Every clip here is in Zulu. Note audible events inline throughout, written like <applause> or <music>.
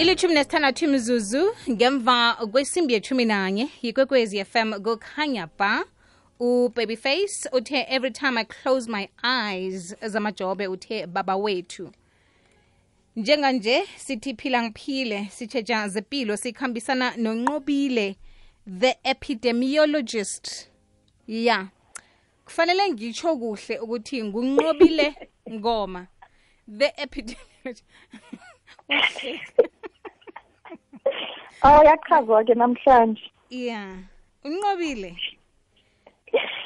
ilithumi nesithandathu imizuzu ngemva kwesimbi yethumi nanye yikwekwezi fm kukhanya ba ubabyface uthe every time i close my eyes zamajobe uthe baba wethu. Njenganje sithi phila ngiphile sitshetsha zempilo sikhambisana nonqobile the epidemiologist. Ya kufanele ngitsho kuhle ukuthi ngunqobile ngoma the epidemiologist. <laughs> awu yachazwa-ke namhlanje. Ya. Unqobile?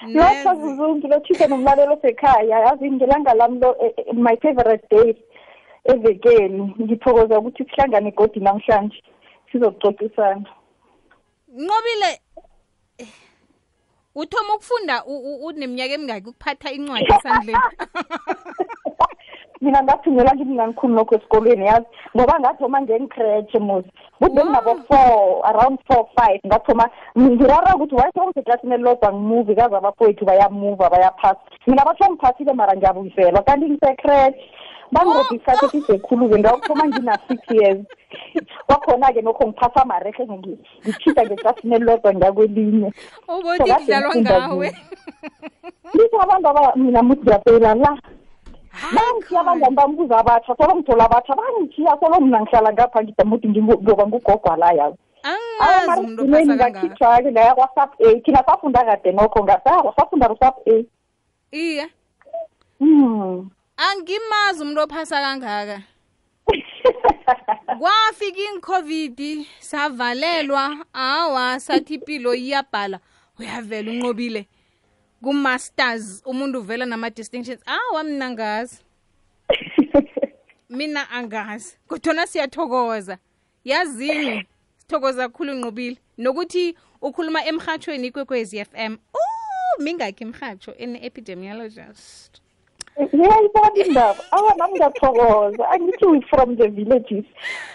Lokho zuzungu lothise nomlalelo osekhaya. Yazi ngelanga lami lo eh, eh, my favorite day evekeni. Ngithokoza ukuthi sihlangane godi namhlanje. Sizokuxoxisana. Nqobile eh, uthoma ukufunda u- u- uneminyaka emingaki ukuphatha incwadi esandleni. <laughs> <laughs> mina ngathunyelwa ngimnganikhulu lokho esikolweni yazi? Ngoba ngathoma ngengikhretshe mos kuthi benginabo-four around four five. Ngathoma ngirara ukuthi why songiseklasini elilodwa ngimuvi kaze abafowethu bayamuva bayaphasa mina batho ngiphasile mara ngiyabuyiselwa. Kanti ngisekretshe bangirebha isikhathi esisekhulu-ke ngakuthoma ngina-six years kwakhona-ke nokho ngiphasa amarehe ngitshida ngeklasini elilodwa ngiyakwelinye ubothi kade kudlalwa ngifunda ngawe. Lithi abantu aba mina muthi ngiyafeyila la. Bangichiya abangani bambuza abatsha solo ngithola abatsha bangichiya solo mna ngihlala ngapha ngidamuthi ngiyoba ngugogwa la yazi angazi umuntu ophasa kangaka ngakhithwa-ke laya kwa-sub a. Thina safunda kade nokho ngasakwa safunda ku-sub a. Iye. Hmm. angimazi umuntu ophasa kangaka <laughs> kwafika incovid savalelwa. Awa sathi impilo iyabhala. Uyavela unqobile. Ku-masters umuntu uvela nama-distinctions. Awa mina ngazi <laughs> mina angazi. Kodwana siyathokoza. Yazini sithokoza kakhulu unqobile nokuthi ukhuluma emhatshweni ikwekwezi f m. Mingakhi imhatsho ene-epidemiologist. Ngiyayibona indaba. Awa nami ngiyathokoza. Angithi we from the villages.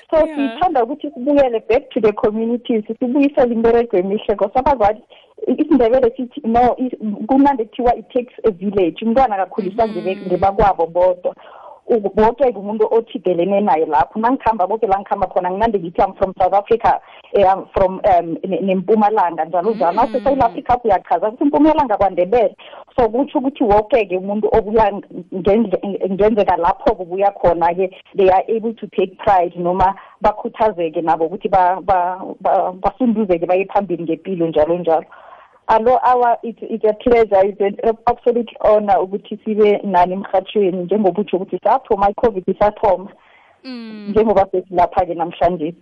So Yeah. sithanda ukuthi sibuyele back to the communities sibuyisele imberego emihle ngosabazwathi isindebele sithi no i- kunande kuthiwa it takes a village. Umntwana akakhuliswa ngebe- ngebakwabo bodwa. U- bodwa-ke umuntu othidelene naye lapho. Nangikhamba boke la ngikhamba khona nginande ngithi am from south africa eh, I'm from um ne- nempumalanga njalo njalo. Nasesouth africa uyachaza ukuthi impumalanga kwandebele. So kutsho ukuthi woke-ke umuntu obuya ngenze- ngenzeka lapho kubuya khona-ke they are able to take pride noma bakhuthazeke nabo ukuthi ba- ba- ba- basunduzeke baye phambili ngempilo njalo njalo. Alo awa it's, it's a pleasure it's an absolute honor ukuthi sibe nani emhatshweni njengoba utsho ukuthi sathoma i-covid isathoma mm. njengoba sesilapha-ke namhlanje.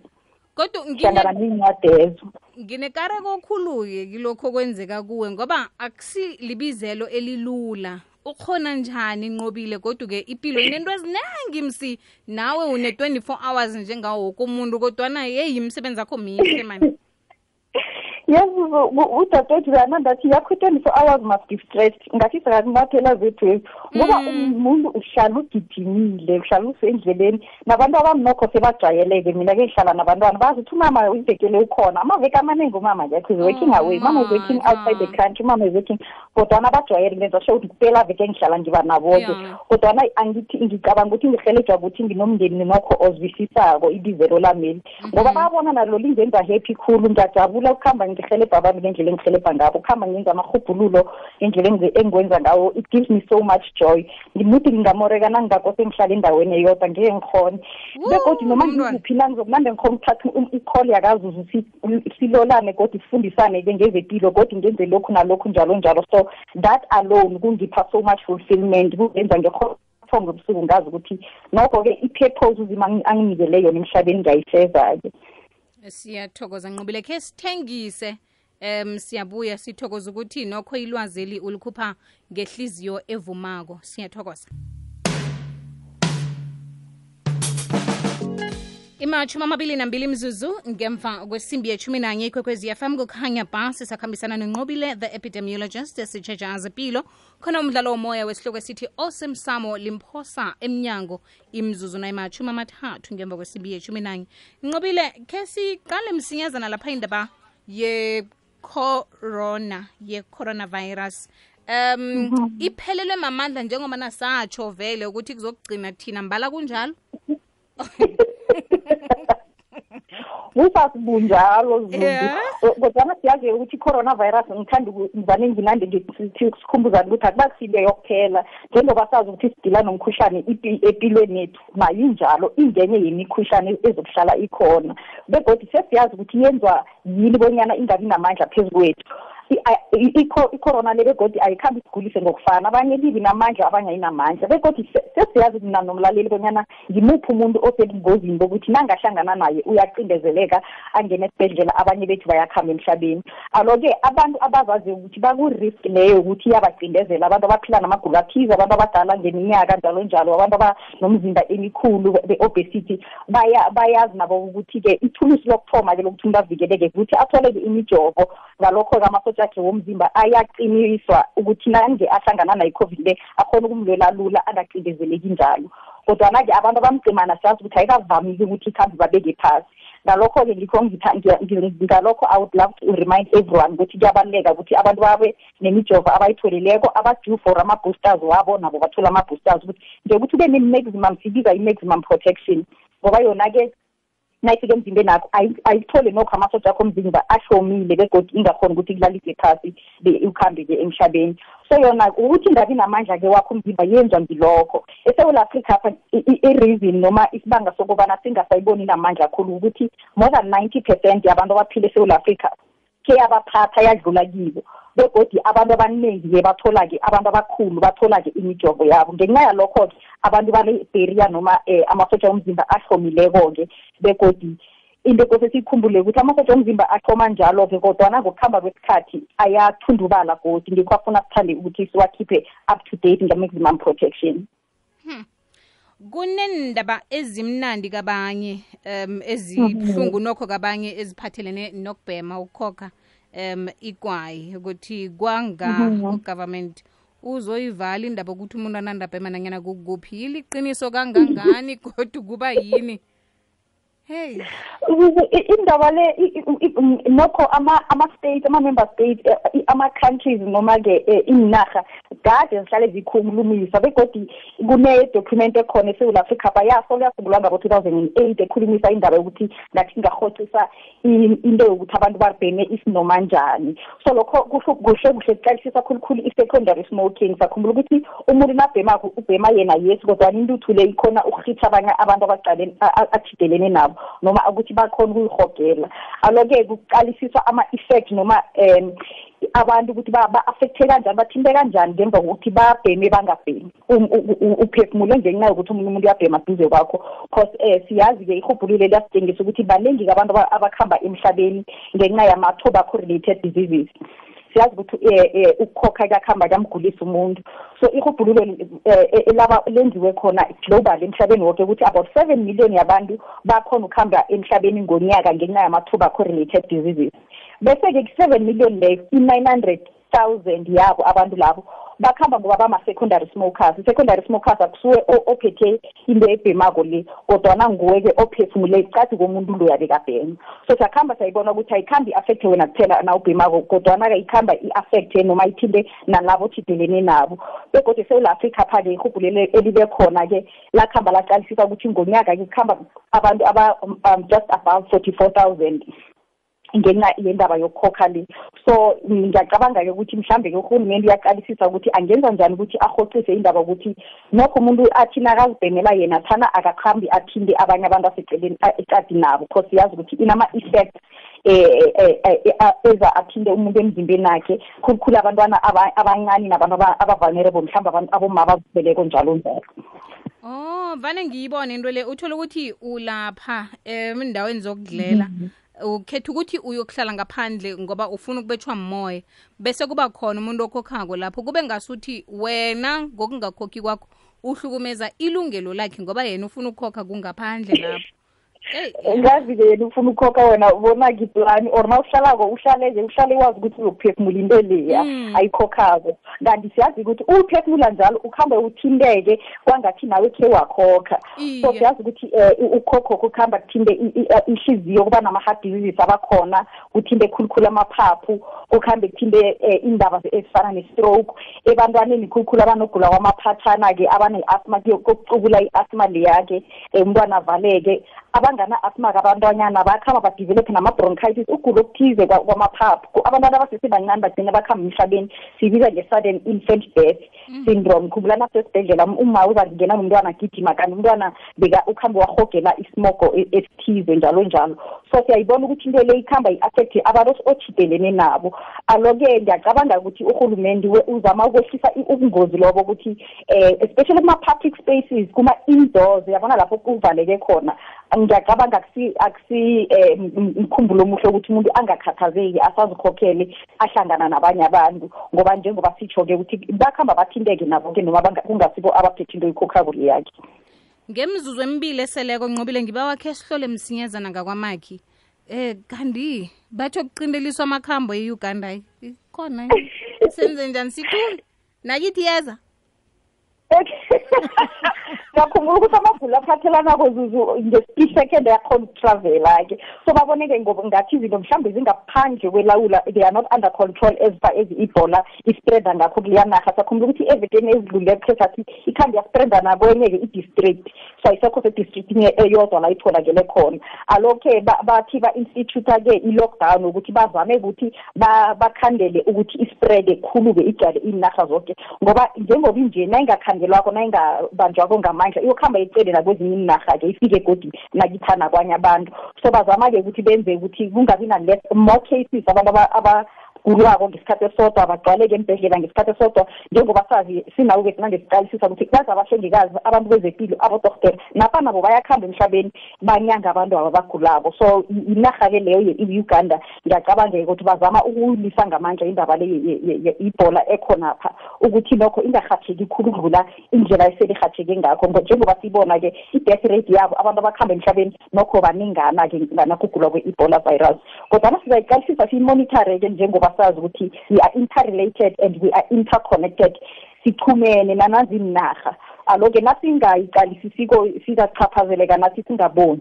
Kodwa hlangana ney'ncadezo nginekareko okhulu-ke kilokho okwenzeka kuwe ngoba akusilibizelo elilula. Ukhona njani nqobile kodwa-ke impilo inento eziningi msi. Nawe une-24 hours njengawo woke umuntu kodwana yeyi imsebenzi akho mihle mani <laughs> yes udadewethu uyanandathi yakho i-twenty-four hours must be stressed ngathi sakakunyathela zethu ngoba umuntu uhlala ugijimile uhlala usendleleni. Nabantu abamnokho sebajayeleke mina-ke ngihlala nabantwana. Bazi ukuthi umama ivekele ukhona. Amaveki amaningi umama akekho is working away. Umama is working outside the country umama is working. Kodwana bajwayele ngenza sure ukuthi kuphela veke ngihlala ngiba nabo-ke kodwana angithi ngicabanga ukuthi ngihelejwa ukuthi nginomndeni nokho ozwisisako ibizelo lameli ngoba bayabona nalo lingenza happy khulu. Ngiyajabula ukuhamba ngihelebha abantu ngendlela engihelebha ngabo. Ukuhamba ngenza amahubhululo ngendlela engize- engikwenza ngawo it gives me so much joy. Ngimuthi ngingamoreka nangingakose ngihlala endaweni eyodwa ngeke ngikhone. Woo, begodwa noma mntwana. ngiziphila ngizokunande ngikhona ukuthatha um- i-call yakazuzu si- silolane kodwa sifundisane-ke ngezempilo kodwa ngenze lokhu nalokhu njalo njalo. So that alone kungipha so much fulfillment kungenza ngekhona ngobusuku ngazi ukuthi nokho-ke i-purpose uzima angi- anginikele yona emhlabeni ngiyayifeza-ke. Siyathokoza nqobile khe sithengise um siyabuya sithokoza ukuthi nokho ilwazeli ulikhupha ngehliziyo evumako. Siyathokoza. Imashumi amabili nambili mzuzu ngemva kwesimbi yeshumi nanye ikwekwezi fm kukhanya ba sisakhambisana nenqobile the epidemiologist sitshetsha zempilo khona umdlalo womoya wesihloko esithi osemsamo limphosa emnyango. Imzuzu nayimashumi amathathu ngemva kwesimbi yeshumi nanye nqobile khe siqale msinyazana lapha indaba ye-corona ye-coronavirus. Um iphelelwe mamandla njengoba nasatsho vele ukuthi kuzokugcina thina mbala kunjalo? <laughs> Yeah. kodwana siyazi ukuthi i-coronavirus ngithanda ngivane nginande sikhumbuzane ukuthi akubakusile yokuphela. Njengoba sazi ukuthi sidila nomkhuhlane ipi- empilweni yethu nayo injalo ingenye yemikhuhlane ezokuhlala ikhona. Begodi sesiyazi ukuthi yenziwa yini bonyana ingabi namandla phezu kwethu. Icorona le begodi ayikhambi isigulise ngokufana. Abanye libi namandla abanye ayinamandla. Begodi se- sesiyazi mina nomlaleli bonyana ngimuphi umuntu osebungozini bokuthi nangahlangana naye uyacindezeleka angene esibhedlela abanye bethu bayakhamba emhlabeni. Alo-ke abantu abazaziyo ukuthi baku-risk leyo yokuthi iyabacindezela. Abantu abaphila namagulo athize abantu abadala ngeminyaka njalo njalo abantu abanomzimba emikhulu be-obesity baya- bayazi nabo ukuthi-ke ithulusi lokuthoma-ke lokuthi umuntu avikeleke ukuthi athole-ke imijovo ngalokho-ke amasotja akhe womzimba ayaqiniswa ukuthi nange ahlangana nayo i-covid le akhona ukumlwela lula angacindezeleki njalo. Kodwana-ke abantu abamcimana siyazi ukuthi ayikavamiki ukuthi ikhambe babeke phasi. Ngalokho-ke ngikho ngalokho i would love to remind everyone ukuthi kuyabaluleka ukuthi abantu babe nemijovo abayitholileko aba-due for ama-boosters wabo nabo bathole ama-boosters ukuthi nje ukuthi ube ne-maximum sibiza i-maximum protection. Ngoba yona-ke nayifika emzimbeni akho ayi- ayithole nokho amasoja akho omzimba ahlomile begodi ingakhona ukuthi kulalise phasi be- ukuhambe-ke emhlabeni. So yona ukuthi ingabi namandla-ke wakho umzimba yenziwa ngilokho. Esewula afrika apha i- i- i-reason noma isibanga sokubana singasayiboni namandla kakhulu ukuthi more than ninety percent yabantu abaphila esewula afrika ke yabaphatha yadlula kibo. Begodi abantu abaningi-ke bathola-ke abantu abakhulu bathola-ke imijovo yabo. Ngenxa yalokho-ke abantu bane-beria noma um amasotsha omzimba ahlomileko-ke begodi into ekose siyikhumbule ukuthi amasotsha omzimba ahloma njalo-ke kodwana ngokuhamba kwesikhathi ayathundubala godi ngikho afuna sithande ukuthi siwakhiphe up to date nge-maximum protection. Kunendaba ezimnandi kabanye um ezibuhlungu nokho kabanye eziphathelene nokubhema ukukhokha. Um igwayi ukuthi kwanga ugovernment uzoyivala indaba ukuthi umuntu anandabhema nanyana kukuphi? Iliqiniso kangangani? <laughs> Kodwa kuba yini? Hey indaba le i- i- i- nokho ama- ama-state ama-member state eh, i- ama-countries noma-ke eh, iinarha kade zihlale zikhulumisa begodi kune-document ekhona esewula afrika bayaso yasungulwa ngabo-two thousand and eight ekhulumisa indaba yokuthi ngathi ngarhoxisa i- into yokuthi abantu babheme isinoma njani so lokho kuhle kuhle kuhle kuqalisisa khulukhulu i-secondary smoking sakhumbula ukuthi umuntu nabhemako ubhema yena yes kodwana intuthu le ikhona ukurhitha abanye abantu abaqalene a- a- athidelene nabo noma ukuthi bakhona ukuyihogela alo-ke kuqalisiswa ama-effect noma um abantu ukuthi ba-affecte kanjani bathinte kanjani ngemva kokuthi babheme bangabhemi. Um- u- u- uphefumule ngenxa yokuthi omunye umuntu uyabhema duze kwakho. Cause um siyazi-ke ihubhulile liyasitshengisa ukuthi baningi-ke abantu aba- abakuhamba emhlabeni ngenxa yama-tobacco related diseases. Siyazi ukuthi eh, eh, ukukhokha kuyakuhamba kuyamgulisa umuntu. So ihubhululo eh, elaba lenziwe khona global emhlabeni wonke ukuthi about seven million yabantu bakhona ukuhamba emhlabeni ngonyaka ngenxa yama-tobacco related diseases. Bese-ke ku-seven million leyo i-nine hundred thousand yabo abantu labo bakuhamba ngoba bama-secondary smokers. I-secondary smokers akusuwe o- ophethe into ebhemako le kodwana nguwe-ke ophefumule cathi komuntu loya bekabhema. So siyakuhamba sayibona ukuthi ayikhambi i-affecte wena kuphela na ubhemako kodwana-ke ikhamba i-affecte noma ithinte nalabo othidelene nabo. Begodwa esewula afrika pha-ke ihubhulelo elibe khona-ke lakuhamba laqalisisa ukuthi ngonyaka-ke kuhamba abantu aba um, just above forty four thousand. Ngenxa yendaba yokukhokha le. So ngiyacabanga-ke ukuthi mhlambe-ke urhulumente uyaqalisisa ukuthi angenza njani ukuthi ahocise indaba ukuthi nokho umuntu athi nakazibhemela yena thana akakhambi athinte abanye abantu aseceleni a- eqadi nabo. Because siyazi ukuthi inama-effect um eza athinte umuntu emzimbeni akhe khulukhulu abantwana aba- abancane nabantu aba- aba-vulnerable mhlawumbe abantu aboma abazibeleko njalo njalo. Oh, vane ngiyibone into le. Uthola ukuthi ulapha em endaweni zokudlela. Ukhetha ukuthi uyokuhlala ngaphandle ngoba ufuna ukubetshwa moya bese kuba khona umuntu okhokhako lapho kube ngasuthi wena ngokungakhokhi kwakho uhlukumeza ilungelo lakhe ngoba yena ufuna ukukhokha kungaphandle lapho. Hey, ngazi-ke yena ufuna ukukhokha wena ubona kiplani or na uhlalako uhlale nje uhlale wazi ukuthi uzokuphefumula into leya Mm. ayikhokhako kanti siyazi ukuthi uphefumula njalo ukuhambe uthinteke kwangathi nawe khe wakhokha. Iye. so siyazi ukuthi um ukhokhokho ukuhamba kuthinte i- i- uh, ihliziyo kuba nama-heart diseases abakhona kuthinte khulukhulu amaphaphu kuhambe kuthinte um indaba ezifana ne-stroke. Ebantwaneni khulukhulu abanogula kwamaphathana-ke abane-asma kokucubula i-asma leya-ke um umntwana avaleke. Abangana-asma abantwanyana bakhamba badevelophe nama-bronchitis ugulo okuthize kwamaphaphu. Abantwana abasesebancane bagcina bakhamba emhlabeni siyibiza nge-sudden infant death. Syndrome. Khumbulana sesibhedlela uma uzangena nomntwana agijima kanti umntwana beka ukhambe wahogela isimogo esithize njalo njalo. So siyayibona ukuthi into le ikhamba i-affecte abantu ochidelene nabo. Alo-ke ngiyacabanga ukuthi urhulumente uzama ukwehlisa ubungozi lobo ukuthi um especially kuma-public spaces kuma-indoors yabona lapho kuvaleke khona. Ngiyacabanga akusi um mkhumbulo omuhle ukuthi umuntu angakhathazeki asazikhokhele ahlangana nabanye abantu. Ngoba njengoba sitsho-ke ukuthi bakuhamba bathinteke nabo-ke noma kungasibo abaphethe into yikhokhabo yakhe. Ngemzuzu emibili eseleko nqobile ngiba wakhe sihlole msinyazana ngakwamakhi. Eh kanti batho kuqindeliswa amakhambo e-uganda khona senze njani? Sikhule nakithi yeza. <laughs> ngiyakhumbula ukuthi amagulo aphathelanako zuzu nge-second yakhona ukutravela-ke so baboneke ngathi izinto mhlawumbe zingaphandle kwelawula they are not under control as far as ibhola ispreada ngakho kuleya narha sakhumbula ukuthi evekeni ezidlulile khe sathi ikhambi yaspreda nakwenye-ke i-district. So ayisekho sedistrict eyodwa la itholakele khona. Alo-ke bathi ba-institute-ke i-lockdown ukuthi bazame ukuthi bakhandele ukuthi ispreade khulu-ke igcwale iy'narha zonke ngoba njengoba inje nayingakhandelwako nayingabanjwako ngamandla iyokuhamba icele nakwezinye iinarha-ke ifike godi nakithana kwanye abantu. So bazama-ke ukuthi benze ukuthi kungabi na-less more cases abantu kulwako ngesikhathi esodwa bagcwaleke embhedlela ngesikhathi esodwa njengoba sazi sinawo-ke sinangesiqalisisa ukuthi baze abahlengikazi abantu bezempilo abodokotela napha nabo bayakuhamba emhlabeni banyanga abantu aba bagulako so inarha-ke leyo i-uganda. Ngiyacabangeka ukuthi bazama ukulisa ngamandla indaba le ibhola ekhonapha ukuthi lokho ingarhatsheki khulu ukudlula indlela eselihatsheke ngakho. Njengoba siyibona-ke i-death rate yabo abantu abakuhamba emhlabeni nokho baningana-ke nganakugulwa kwe-ebola virus. Kodwana sizayiqalisisa siyimonitore-ke njengoba sazi ukuthi we are interrelated and we are interconnected. Sichumene nanazi iinarha alo-ke nasingayiqalisisiko sizachaphazeleka nathi singaboni.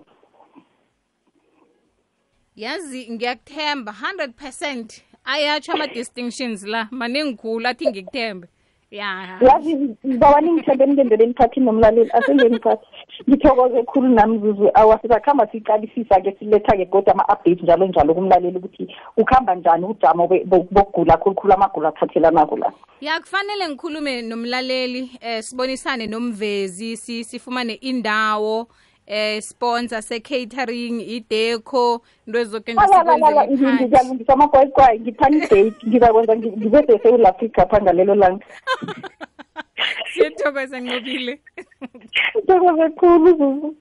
Yazi ngiyakuthemba 100 percent. Ayatsho ama-distinctions la maningikhulu athi ngikuthembe ya yazi ngibawa ningithembe ningenzele niphathi nomlaleli. Asengengiphathi ngithokoze khulu nami zuzu. Awasizakuhamba siyiqalisisa-ke siletha-ke kodwa ama-update njalo njalo kumlaleli ukuthi ukuhamba njani ujamo bokugula khulukhulu amagulo athathelanako la. Ya kufanele ngikhulume nomlaleli eh sibonisane nomvezi sifumane indawo eh sponsor se-catering ideco into ezoke ngizalungisa amagwayigwayi ngithanda idate ngizakwenza ngibede esewul africa pha ngalelo langa. <laughs> Siyethokoza ncobile thokoze khulu zuzu.